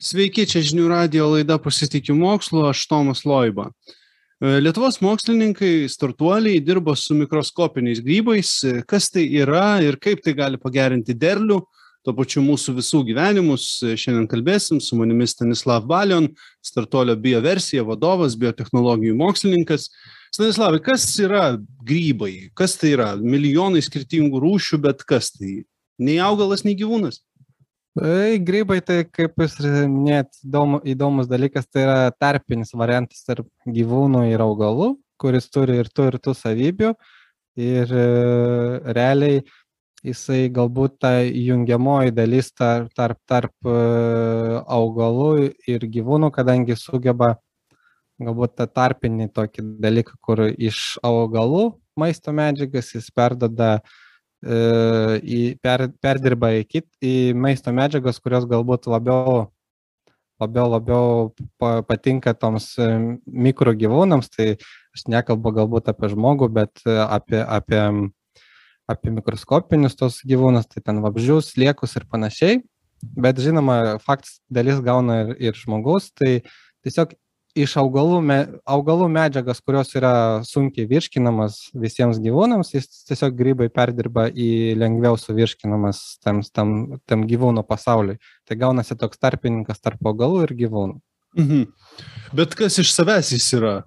Sveiki, čia žinių radio laida Pasitikiu mokslu, aš Tomas Loiba. E, Lietuvos mokslininkai, startuoliai dirbo su mikroskopiniais grybais. E, Kas tai yra ir kaip tai gali pagerinti derlių, tuo pačiu mūsų visų gyvenimus. E, Šiandien kalbėsim su manimi Stanislav Balion, startuolio bioversija vadovas, biotehnologijų mokslininkas. Stanislavai, kas yra grybai? Kas tai yra? Milijonai skirtingų rūšių, bet kas tai? Nei augalas, nei gyvūnas. Grybai, tai kaip jūs minėjot, įdomu, įdomus dalykas, tai yra tarpinis variantas tarp gyvūnų ir augalų, kuris turi ir tų ir tų savybių. Ir e, realiai jisai galbūt ta jungiamoji dalis tarp, tarp, tarp e, augalų ir gyvūnų, kadangi sugeba galbūt tą tarpinį tokį dalyką, kur iš augalų maisto medžiagas jis perdada e, į, per, perdirba į, kit, į maisto medžiagas, kurios galbūt labiau, labiau, labiau pa- patinka toms e, mikrogyvūnams. Tai aš nekalbu galbūt apie žmogų, bet e, apie, apie, apie mikroskopinius tos gyvūnus, tai ten vabžius, liekus ir panašiai. Bet žinoma, faktas dalis gauna ir, ir žmogus, tai tiesiog iš augalų, me, augalų medžiagas, kurios yra sunkiai virškinamas visiems gyvūnams, jis tiesiog grybai perdirba į lengviau suvirškinamas tam, tam, tam gyvūnų pasauliui. Tai gaunasi toks tarpininkas tarp augalų ir gyvūnų. Mhm. Bet kas iš savęs jis yra?